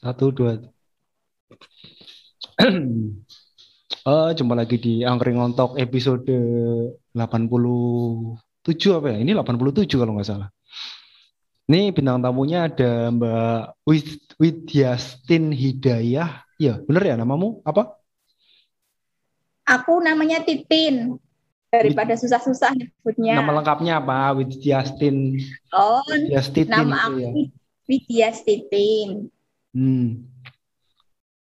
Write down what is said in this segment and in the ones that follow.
Satu, dua. oh, jumpa lagi di Angkring Ngontok episode 87 apa ya? Ini 87 kalau nggak salah. Ini bintang tamunya ada Mbak Widyastin Hidayah. Ya, bener ya namamu apa? Aku namanya Titin. Daripada susah-susah nyebutnya. Nama lengkapnya apa? Widyastin. Oh, Widyastitin nama aku ya. Widyastitin. Hmm.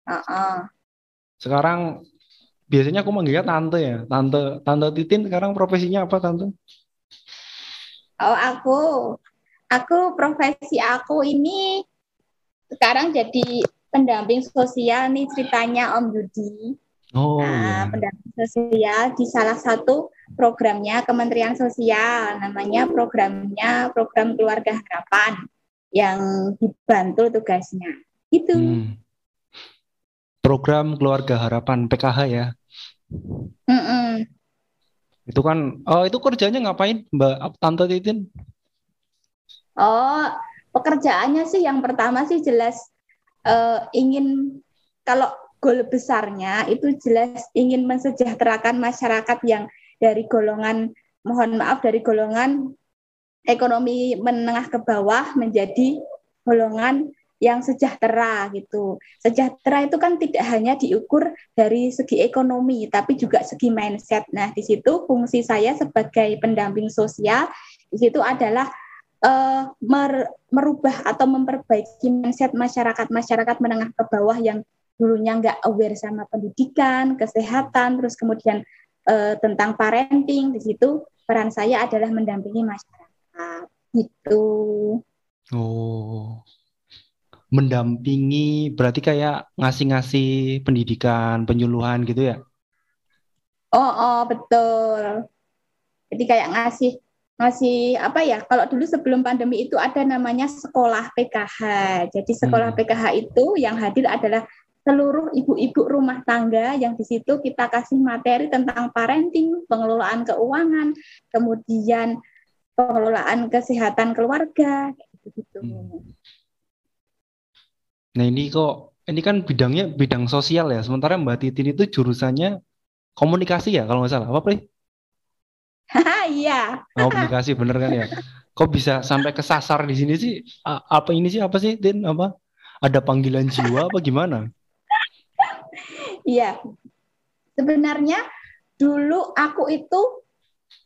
Uh -uh. Sekarang biasanya aku manggilnya tante ya, tante tante Titin. Sekarang profesinya apa tante? Oh aku, aku profesi aku ini sekarang jadi pendamping sosial nih ceritanya Om Yudi. Oh, nah, iya. pendamping sosial di salah satu programnya Kementerian Sosial, namanya programnya Program Keluarga Harapan yang dibantu tugasnya. Itu. Hmm. Program Keluarga Harapan PKH ya. Mm -mm. Itu kan, oh itu kerjanya ngapain Mbak Tante Titin? Oh, pekerjaannya sih yang pertama sih jelas uh, ingin kalau goal besarnya itu jelas ingin mensejahterakan masyarakat yang dari golongan mohon maaf dari golongan ekonomi menengah ke bawah menjadi golongan yang sejahtera gitu. Sejahtera itu kan tidak hanya diukur dari segi ekonomi, tapi juga segi mindset. Nah, di situ fungsi saya sebagai pendamping sosial di situ adalah uh, mer merubah atau memperbaiki mindset masyarakat masyarakat menengah ke bawah yang dulunya nggak aware sama pendidikan, kesehatan, terus kemudian uh, tentang parenting. Di situ peran saya adalah mendampingi masyarakat. Gitu. Oh mendampingi berarti kayak ngasih-ngasih pendidikan, penyuluhan gitu ya? Oh, oh betul. Jadi kayak ngasih ngasih apa ya? Kalau dulu sebelum pandemi itu ada namanya sekolah PKH. Jadi sekolah hmm. PKH itu yang hadir adalah seluruh ibu-ibu rumah tangga yang di situ kita kasih materi tentang parenting, pengelolaan keuangan, kemudian pengelolaan kesehatan keluarga, gitu. Hmm. Nah ini kok ini kan bidangnya bidang sosial ya. Sementara Mbak Titin itu jurusannya komunikasi ya kalau nggak salah. Apa Pri? Iya. komunikasi bener kan ya. Kok bisa sampai kesasar di sini sih? Apa ini sih? Apa sih Tin? Apa? Ada panggilan jiwa apa gimana? Iya. Sebenarnya dulu aku itu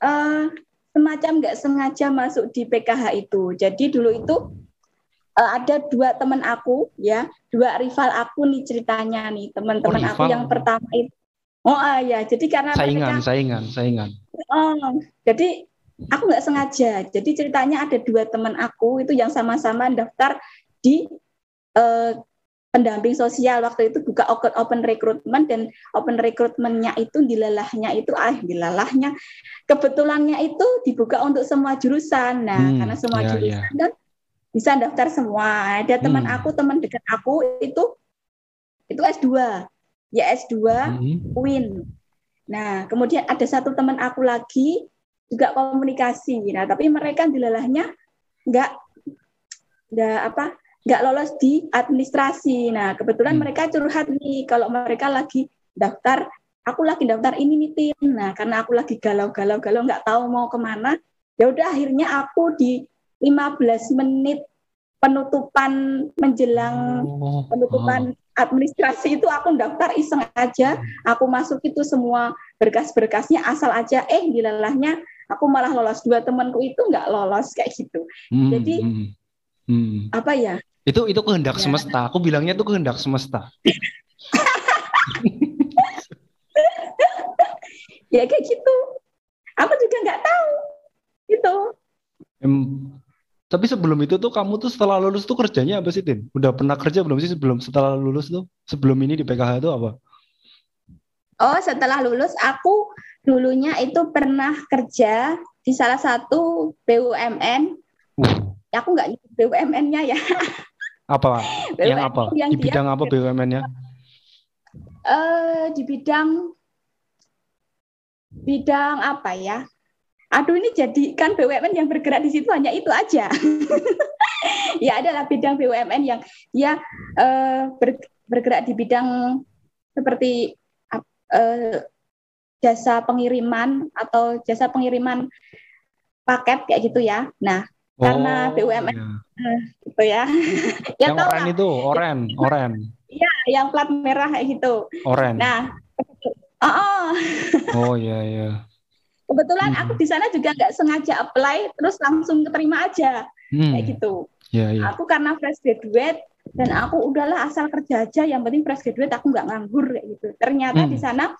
uh, semacam nggak sengaja masuk di PKH itu. Jadi dulu itu uh, ada dua teman aku ya, dua rival aku nih ceritanya nih teman-teman oh, aku yang pertama itu. Oh uh, ya, jadi karena saingan, mereka, saingan, saingan. Oh, jadi aku nggak sengaja. Jadi ceritanya ada dua teman aku itu yang sama-sama daftar di uh, pendamping sosial waktu itu buka open recruitment dan open recruitmentnya itu dilalahnya itu ah dilalahnya kebetulannya itu dibuka untuk semua jurusan nah hmm, karena semua yeah, jurusan yeah. dan bisa daftar semua. Ada teman hmm. aku, teman dekat aku itu itu S2. Ya S2 hmm. UIN. Nah, kemudian ada satu teman aku lagi juga komunikasi. Nah, tapi mereka dilalahnya nggak nggak apa nggak lolos di administrasi. Nah, kebetulan hmm. mereka curhat nih kalau mereka lagi daftar, aku lagi daftar ini nih tim. Nah, karena aku lagi galau-galau-galau nggak tahu mau ke mana, ya udah akhirnya aku di 15 menit penutupan menjelang oh, penutupan oh. administrasi itu aku daftar iseng aja, aku masuk itu semua berkas-berkasnya asal aja eh dilalahnya aku malah lolos dua temanku itu nggak lolos kayak gitu. Hmm, Jadi hmm, hmm. apa ya? Itu itu kehendak ya. semesta. Aku bilangnya itu kehendak semesta. ya kayak gitu. Aku juga nggak tahu. Itu. Tapi sebelum itu tuh kamu tuh setelah lulus tuh kerjanya apa sih, Tin? Udah pernah kerja belum sih sebelum setelah lulus tuh? Sebelum ini di PKH itu apa? Oh, setelah lulus aku dulunya itu pernah kerja di salah satu BUMN. Uh. Aku nggak nyebut BUMN-nya ya. Apa? BUMN yang apa? Yang di bidang apa BUMN-nya? Uh, di bidang bidang apa ya? Aduh ini jadi kan BUMN yang bergerak di situ hanya itu aja. ya adalah bidang BUMN yang uh, ber, bergerak di bidang seperti uh, jasa pengiriman atau jasa pengiriman paket kayak gitu ya. Nah, oh, karena BUMN iya. uh, gitu ya. ya yang oren itu, oren, oren. Iya, yang plat merah kayak gitu. Oren. Nah, oh, oh. oh iya iya. Kebetulan hmm. aku di sana juga nggak sengaja apply, terus langsung keterima aja, hmm. kayak gitu. Ya, ya. Aku karena fresh graduate dan aku udahlah asal kerja aja, yang penting fresh graduate aku nggak nganggur kayak gitu. Ternyata hmm. di sana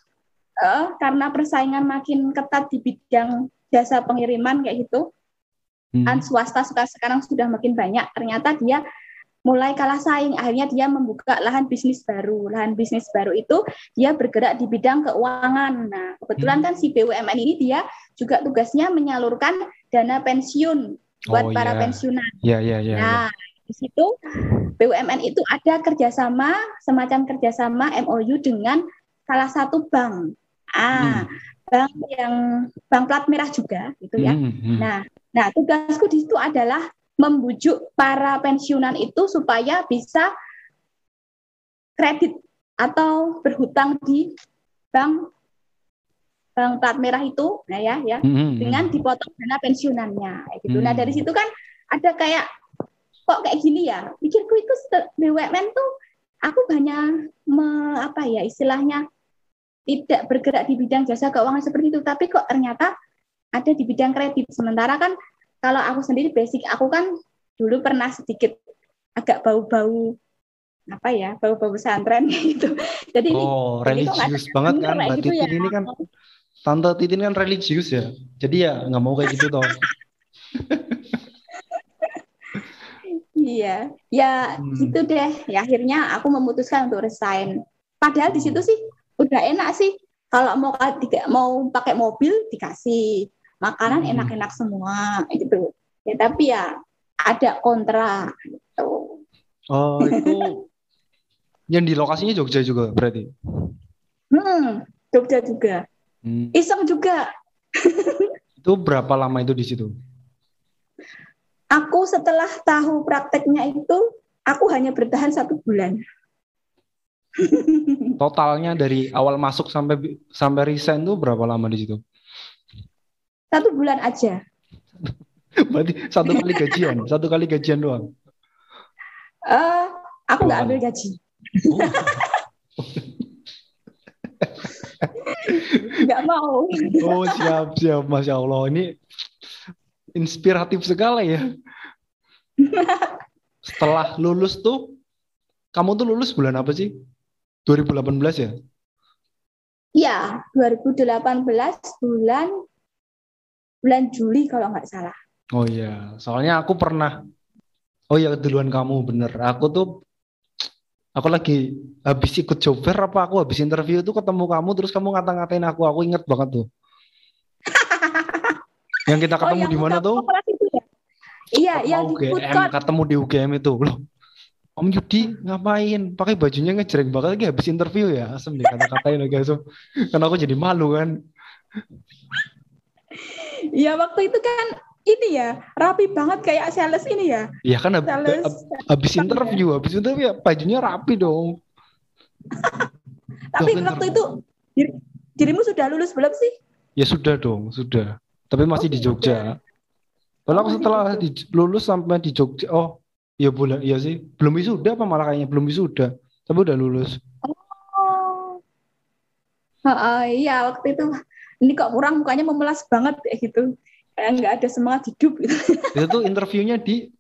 uh, karena persaingan makin ketat di bidang jasa pengiriman kayak gitu, hmm. kan swasta sekarang sudah makin banyak. Ternyata dia mulai kalah saing akhirnya dia membuka lahan bisnis baru lahan bisnis baru itu dia bergerak di bidang keuangan nah kebetulan hmm. kan si BUMN ini dia juga tugasnya menyalurkan dana pensiun buat oh, para yeah. pensiunan yeah, yeah, yeah, nah yeah. di situ BUMN itu ada kerjasama semacam kerjasama MOU dengan salah satu bank ah hmm. bank yang bank plat merah juga gitu ya hmm, hmm. nah nah tugasku di situ adalah membujuk para pensiunan itu supaya bisa kredit atau berhutang di bank bank plat merah itu nah ya ya mm-hmm. dengan dipotong dana pensiunannya gitu. Mm-hmm. Nah dari situ kan ada kayak kok kayak gini ya pikirku itu BUMN tuh aku banyak me, apa ya istilahnya tidak bergerak di bidang jasa keuangan seperti itu tapi kok ternyata ada di bidang kredit sementara kan kalau aku sendiri basic aku kan dulu pernah sedikit agak bau-bau apa ya bau-bau pesantren gitu. Jadi oh ini, religius ini banget kan Mbak gitu Titin ya. ini kan Tante Titin kan religius ya. Jadi ya nggak mau kayak gitu toh. iya, ya hmm. gitu deh. Ya akhirnya aku memutuskan untuk resign. Padahal di situ sih udah enak sih. Kalau mau tidak mau pakai mobil dikasih, makanan hmm. enak-enak semua gitu. Ya tapi ya ada kontra gitu. Oh itu yang di lokasinya Jogja juga berarti? Hmm Jogja juga. Hmm. iseng juga. Itu berapa lama itu di situ? Aku setelah tahu prakteknya itu aku hanya bertahan satu bulan. Totalnya dari awal masuk sampai sampai resign itu berapa lama di situ satu bulan aja. Berarti satu kali gajian, satu kali gajian doang. Uh, aku nggak ambil gaji. Nggak mau. Oh siap siap, masya Allah ini inspiratif sekali ya. Setelah lulus tuh, kamu tuh lulus bulan apa sih? 2018 ya? Iya, 2018 bulan bulan Juli kalau nggak salah. Oh iya, soalnya aku pernah. Oh iya, duluan kamu bener. Aku tuh aku lagi habis ikut job fair apa aku habis interview tuh ketemu kamu terus kamu ngata-ngatain aku. Aku inget banget tuh. yang kita oh, ketemu oh, di mana tuh? Ya? Iya, yang di UGM, ketemu di UGM itu loh. Om Yudi ngapain? Pakai bajunya ngejreng banget lagi habis interview ya. Asem deh kata-katain lagi asem. Karena aku jadi malu kan. Iya waktu itu kan ini ya rapi banget kayak sales ini ya. Iya kan ab sales, ab habis interview, habis interview ya bajunya rapi dong. Tapi waktu itu dir dirimu sudah lulus belum sih? Ya sudah dong, sudah. Tapi masih oh, di Jogja. Kalau aku setelah di, lulus sampai di Jogja, oh ya bulan iya sih, belum wisuda apa malah kayaknya belum wisuda, tapi udah lulus. Uh, iya waktu itu ini kok kurang mukanya memelas banget kayak gitu kayak nggak ada semangat hidup gitu. itu tuh interviewnya di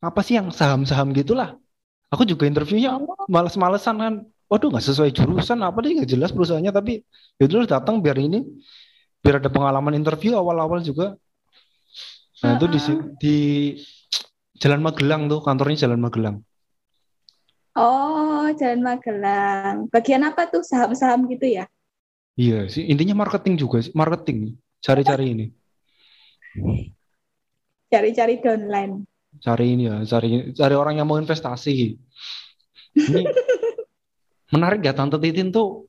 apa sih yang saham-saham gitulah aku juga interviewnya oh. males-malesan kan waduh nggak sesuai jurusan apa nih nggak jelas perusahaannya tapi ya dulu datang biar ini biar ada pengalaman interview awal-awal juga nah uh -uh. itu di di Jalan Magelang tuh kantornya Jalan Magelang oh Jalan Magelang bagian apa tuh saham-saham gitu ya Iya sih, intinya marketing juga sih, marketing. Cari-cari ini. Cari-cari downline. Cari ini ya, cari cari orang yang mau investasi. Ini menarik ya Tante Titin tuh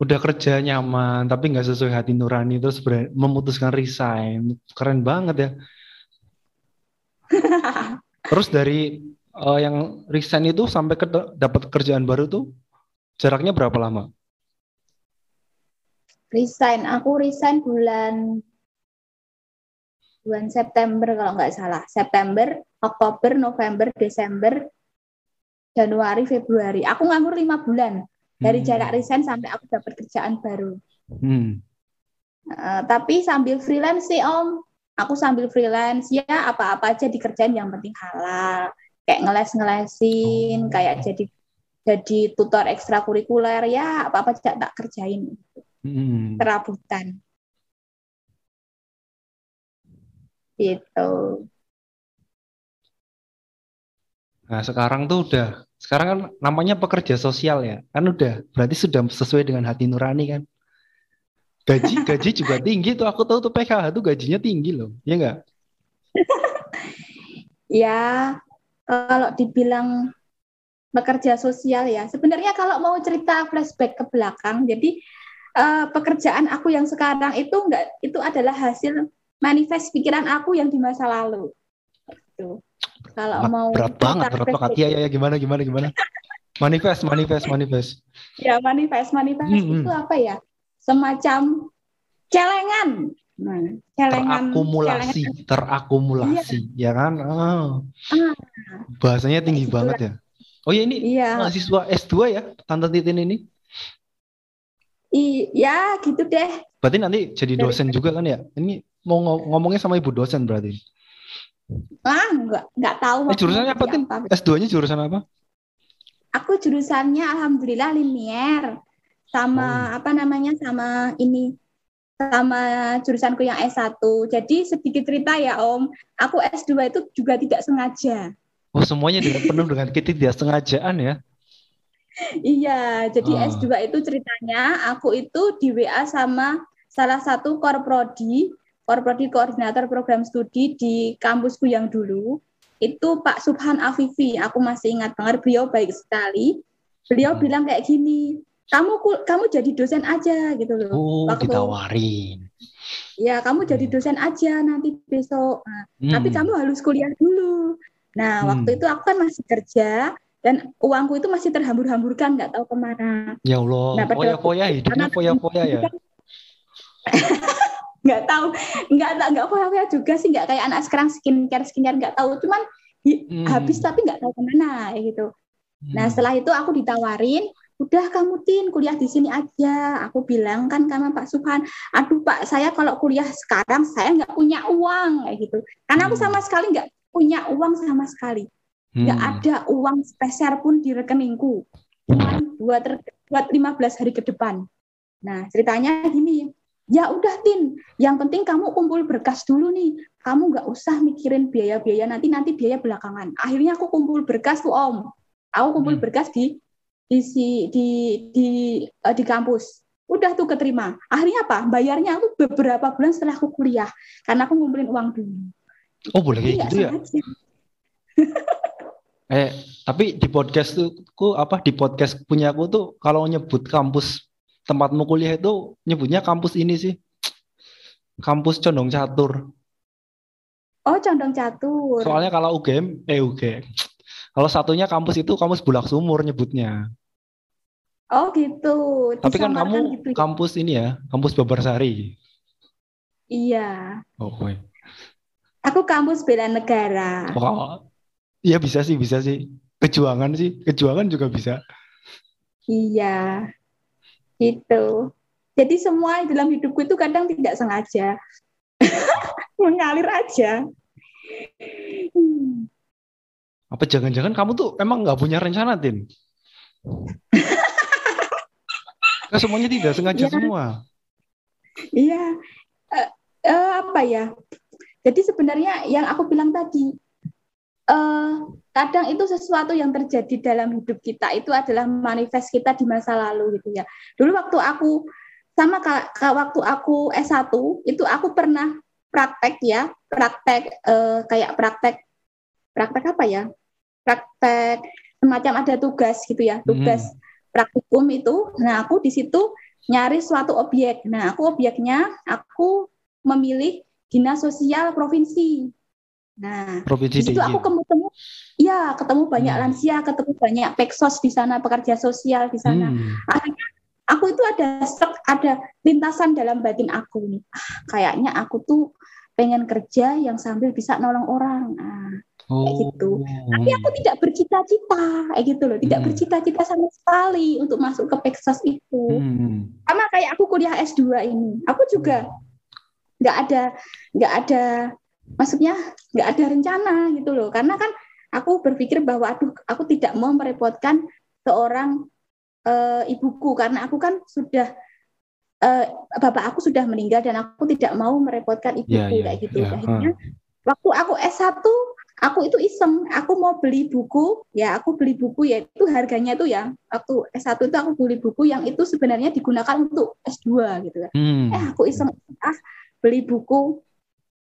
udah kerja nyaman tapi nggak sesuai hati nurani terus memutuskan resign. Keren banget ya. Terus dari uh, yang resign itu sampai ke dapat kerjaan baru tuh jaraknya berapa lama? Resign, aku resign bulan bulan September kalau nggak salah. September, Oktober, November, Desember, Januari, Februari. Aku nganggur lima bulan dari hmm. jarak resign sampai aku dapat kerjaan baru. Hmm. Uh, tapi sambil freelance sih Om, aku sambil freelance ya apa-apa aja dikerjain yang penting halal. Kayak ngeles-ngelesin, oh. kayak jadi jadi tutor ekstrakurikuler ya apa-apa aja tak kerjain. Hmm. Kerabutan. Gitu. Nah, sekarang tuh udah sekarang kan namanya pekerja sosial ya. Kan udah berarti sudah sesuai dengan hati nurani kan. Gaji gaji juga tinggi tuh. Aku tahu tuh PKH tuh gajinya tinggi loh. Ya enggak? ya, kalau dibilang pekerja sosial ya. Sebenarnya kalau mau cerita flashback ke belakang, jadi uh, pekerjaan aku yang sekarang itu enggak itu adalah hasil manifest pikiran aku yang di masa lalu. Itu. Kalau mau berat banget, berat banget. Iya, iya, ya, gimana, gimana, gimana. Manifest, manifest, manifest. Ya, manifest, manifest hmm, itu hmm. apa ya? Semacam celengan. Nah, celengan. Terakumulasi, celengan. terakumulasi, iya. ya kan? Oh. Ah. Bahasanya tinggi nah, banget ya. Oh ya ini iya. mahasiswa S2 ya, Tante Titin ini? Iya, gitu deh. Berarti nanti jadi dosen Dari... juga kan ya? Ini mau ngomongnya sama ibu dosen berarti? Ah, enggak, enggak tahu. Eh, jurusannya apa, Tin? S2-nya jurusan apa? Aku jurusannya alhamdulillah linier. Sama oh. apa namanya? Sama ini sama jurusanku yang S1. Jadi sedikit cerita ya, Om. Aku S2 itu juga tidak sengaja. Oh, semuanya dengan penuh dengan sengajaan ya? iya, jadi oh. S2 itu ceritanya aku itu di WA sama salah satu korprodi Korprodi Koordinator Program Studi di kampusku yang dulu itu Pak Subhan Afifi. Aku masih ingat banget beliau baik sekali. Beliau hmm. bilang kayak gini, kamu kamu jadi dosen aja gitu loh. Oh, Waktu, ditawarin. Ya, kamu jadi dosen aja nanti besok. Nah, hmm. Tapi kamu harus kuliah dulu. Nah, hmm. waktu itu aku kan masih kerja dan uangku itu masih terhambur-hamburkan nggak tahu ke mana. Ya Allah, nah, poya-poya hidupnya poya-poya ya. nggak tahu nggak nggak apa-apa juga sih nggak kayak anak sekarang skincare skincare nggak tahu cuman hmm. habis tapi nggak tahu ke mana gitu hmm. nah setelah itu aku ditawarin udah kamu tin kuliah di sini aja. Aku bilang kan karena Pak Subhan aduh Pak saya kalau kuliah sekarang saya nggak punya uang kayak gitu. Karena aku hmm. sama sekali nggak punya uang sama sekali. Nggak hmm. ada uang spesial pun di rekeningku. Cuma buat buat 15 hari ke depan. Nah ceritanya gini ya udah tin yang penting kamu kumpul berkas dulu nih. Kamu nggak usah mikirin biaya-biaya nanti nanti biaya belakangan. Akhirnya aku kumpul berkas tuh om. Aku kumpul hmm. berkas di di di di di, uh, di kampus udah tuh keterima akhirnya apa bayarnya aku beberapa bulan setelah aku kuliah karena aku ngumpulin uang dulu oh boleh kayak gitu ya eh tapi di podcast tuh apa di podcast punya aku tuh kalau nyebut kampus tempatmu kuliah itu nyebutnya kampus ini sih. Kampus Condong Catur. Oh, Condong Catur. Soalnya kalau UGM, eh UGM. Kalau satunya kampus itu kampus Bulak Sumur nyebutnya. Oh gitu. Tapi kan kamu gitu. Ya? kampus ini ya, kampus Babarsari. Iya. Oh, okay. Aku kampus bela negara. Oh, iya bisa sih, bisa sih. Kejuangan sih, kejuangan juga bisa. Iya. Gitu. Jadi semua dalam hidupku itu kadang tidak sengaja. Mengalir aja. Apa jangan-jangan kamu tuh emang nggak punya rencana, Tin? Nah, semuanya tidak sengaja ya. semua. Iya. Uh, uh, apa ya? Jadi sebenarnya yang aku bilang tadi, uh, kadang itu sesuatu yang terjadi dalam hidup kita itu adalah manifest kita di masa lalu gitu ya. Dulu waktu aku sama kak, waktu aku S1 itu aku pernah praktek ya, praktek eh, kayak praktek praktek apa ya? Praktek semacam ada tugas gitu ya, tugas hmm. Praktikum itu. Nah, aku di situ nyari suatu objek. Nah, aku objeknya aku memilih dinas sosial provinsi Nah, Provinsi di situ aku ketemu, ya ketemu banyak Hmm. lansia, ketemu banyak peksos di sana, pekerja sosial di sana. Hmm. Akhirnya aku itu ada sek, ada lintasan dalam batin aku nih. Ah, kayaknya aku tuh pengen kerja yang sambil bisa nolong orang. Kayak gitu. Tapi aku tidak bercita-cita, kayak gitu loh. Tidak Hmm. bercita-cita sama sekali untuk masuk ke peksos itu. Hmm. Sama kayak aku kuliah S2 ini. Aku juga nggak ada nggak ada maksudnya nggak ada rencana gitu loh karena kan aku berpikir bahwa aduh aku tidak mau merepotkan seorang eh, ibuku karena aku kan sudah eh, bapak aku sudah meninggal dan aku tidak mau merepotkan ibuku Ya, ya, kayak gitu ya, akhirnya waktu aku S1 aku itu iseng. Aku mau beli buku ya aku beli buku ya itu harganya tuh ya waktu S1 itu aku beli buku yang itu sebenarnya digunakan untuk S2 gitu kan. Hmm. eh aku iseng. Ah beli buku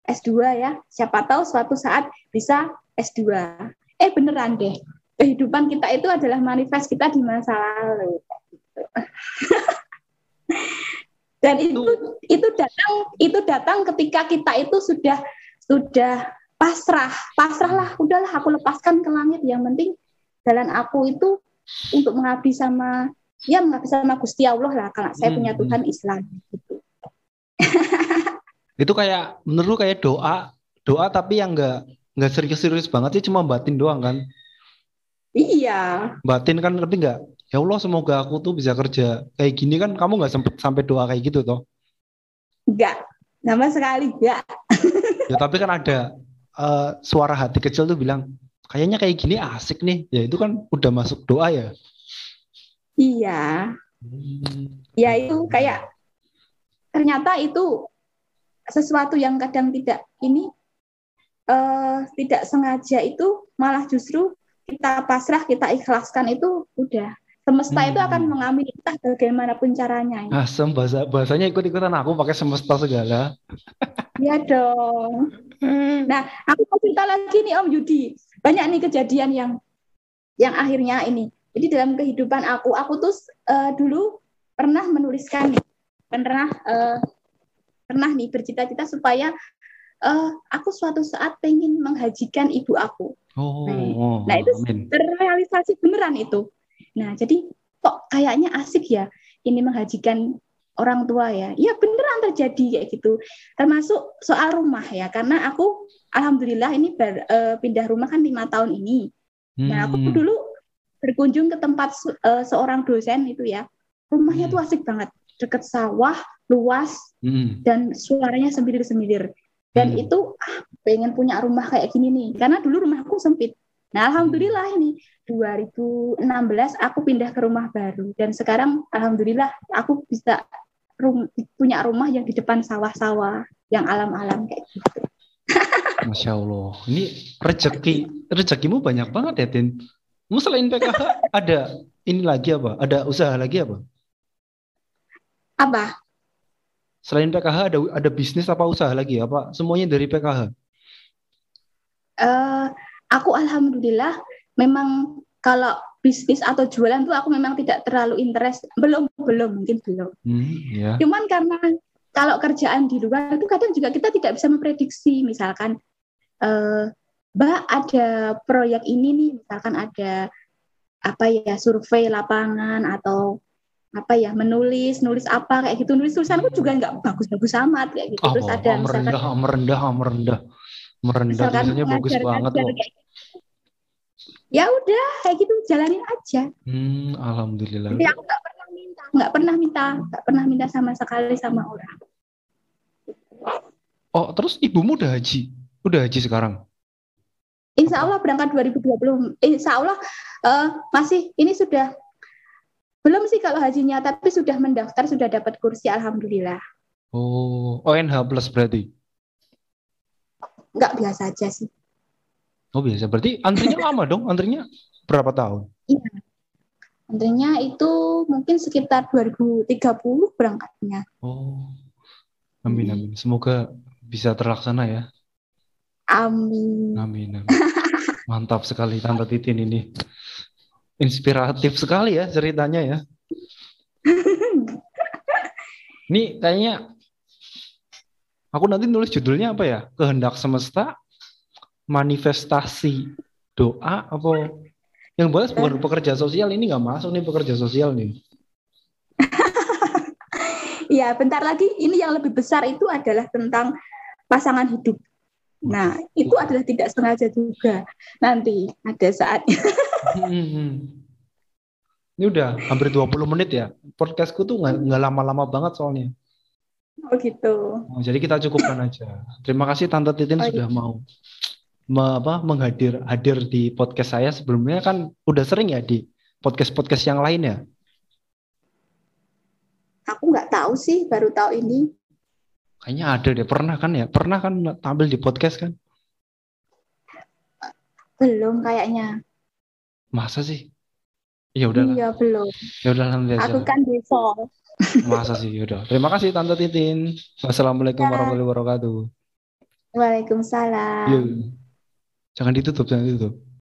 S2 ya. Siapa tahu suatu saat bisa S2 eh beneran deh. Kehidupan kita itu adalah manifest kita di masa lalu. Gitu. dan itu itu datang itu datang ketika kita itu sudah sudah pasrah pasrah lah udahlah aku lepaskan ke langit yang penting jalan aku itu untuk mengabdi sama ya mengabdi sama Gusti Allah lah karena saya Hmm, punya. Tuhan Islam gitu Itu kayak menurut lu kayak doa, doa tapi yang enggak enggak serius-serius banget sih cuma batin doang kan. Iya, Batin kan tapi enggak ya Allah semoga aku tuh bisa kerja kayak gini kan kamu nggak sempet sampai doa kayak gitu toh. enggak. Sama sekali enggak. Ya tapi kan ada eh, suara hati kecil tuh bilang kayaknya kayak gini asik nih. Ya itu kan udah masuk doa ya. Iya. Hmm. Ya itu kayak ternyata itu sesuatu yang kadang tidak ini eh tidak sengaja itu malah justru kita pasrah, kita ikhlaskan itu udah semesta itu Hmm. akan mengambil kita bagaimanapun caranya. Asem bahasa bahasanya ikut-ikutan aku pakai semesta segala. Iya dong. Nah, aku mau cerita lagi nih Om Yudi. Banyak nih kejadian yang yang akhirnya ini. Jadi dalam kehidupan aku, aku tuh eh, dulu pernah menuliskan nih, pernah eh, pernah nih bercita-cita supaya eh, aku suatu saat pengen menghajikan ibu aku. Oh, Nah, itu amin. Terrealisasi beneran itu. Nah, jadi kok kayaknya asik ya ini menghajikan orang tua ya. Iya beneran terjadi kayak gitu. Termasuk soal rumah ya, karena aku alhamdulillah ini ber- eh, pindah rumah kan lima tahun ini. Nah, aku Hmm. dulu berkunjung ke tempat eh, seorang dosen itu ya. Rumahnya Hmm. tuh asik banget, deket sawah, luas, Hmm. dan suaranya semilir-semilir. Dan Hmm. itu ah, pengen punya rumah kayak gini nih, karena dulu rumahku sempit. Nah, alhamdulillah ini 2016 aku pindah ke rumah baru dan sekarang alhamdulillah aku bisa rum- punya rumah yang di depan sawah-sawah yang alam-alam kayak gitu. Masya Allah. Ini rezeki rezekimu banyak banget ya, Tin. Selain PKH ada ini lagi apa? Ada usaha lagi apa? Apa? Selain PKH ada ada bisnis apa usaha lagi? Apa semuanya dari PKH? Eh, aku alhamdulillah memang kalau bisnis atau jualan tuh aku memang tidak terlalu interest belum belum mungkin belum Hmm, ya. Cuman karena kalau kerjaan di luar itu kadang juga kita tidak bisa memprediksi, misalkan eh, Mbak ada proyek ini nih, misalkan ada apa ya survei lapangan atau apa ya menulis nulis apa kayak gitu nulis tulisanku juga nggak bagus-bagus amat kayak gitu Oh, terus ada misalkan merendah, merendah, merendah, merendah. misalkan Tulisannya bagus banget loh. kayak. Ya udah kayak gitu jalanin aja Hmm, alhamdulillah. tapi aku nggak pernah minta nggak pernah minta nggak pernah minta sama sekali sama orang Oh, terus ibumu udah haji? Udah haji sekarang? Insya Allah berangkat 2020. Insya Allah eh, masih ini sudah belum sih kalau hajinya, tapi sudah mendaftar, sudah dapat kursi, alhamdulillah. Oh, ONH plus berarti. Nggak biasa aja sih. Oh, biasa. Berarti antrinya lama dong? Antrinya berapa tahun? Tentunya itu mungkin sekitar 2030 berangkatnya. Oh. Amin, amin. Semoga bisa terlaksana ya. Amin. Amin, amin. Mantap sekali Tante Titin ini. Inspiratif sekali ya ceritanya ya. Ini kayaknya aku nanti nulis judulnya apa ya? Kehendak semesta manifestasi doa apa yang boleh bukan pekerja sosial ini nggak masuk nih pekerja sosial nih. Iya, bentar lagi ini yang lebih besar itu adalah tentang pasangan hidup. Nah, itu adalah tidak sengaja juga. Nanti ada saatnya. Hmm. Ini udah hampir 20 menit ya. Podcastku tuh nggak lama-lama banget soalnya. Oh gitu. Oh, jadi kita cukupkan aja. Terima kasih Tante Titin Oh, iya. sudah mau me, apa, menghadir hadir di podcast saya. Sebelumnya kan udah sering ya di podcast-podcast yang lain ya. Aku nggak tahu sih, baru tahu ini. Kayaknya ada deh. Pernah kan ya? Pernah kan tampil di podcast kan? Belum kayaknya. Masa sih? Ya udahlah. Iya, belum. Ya udah. Aku kan default. Masa sih? Ya udah. Terima kasih Tante Titin. Wassalamualaikum Ya. warahmatullahi wabarakatuh. Waalaikumsalam. Yuk. Jangan ditutup, jangan ditutup.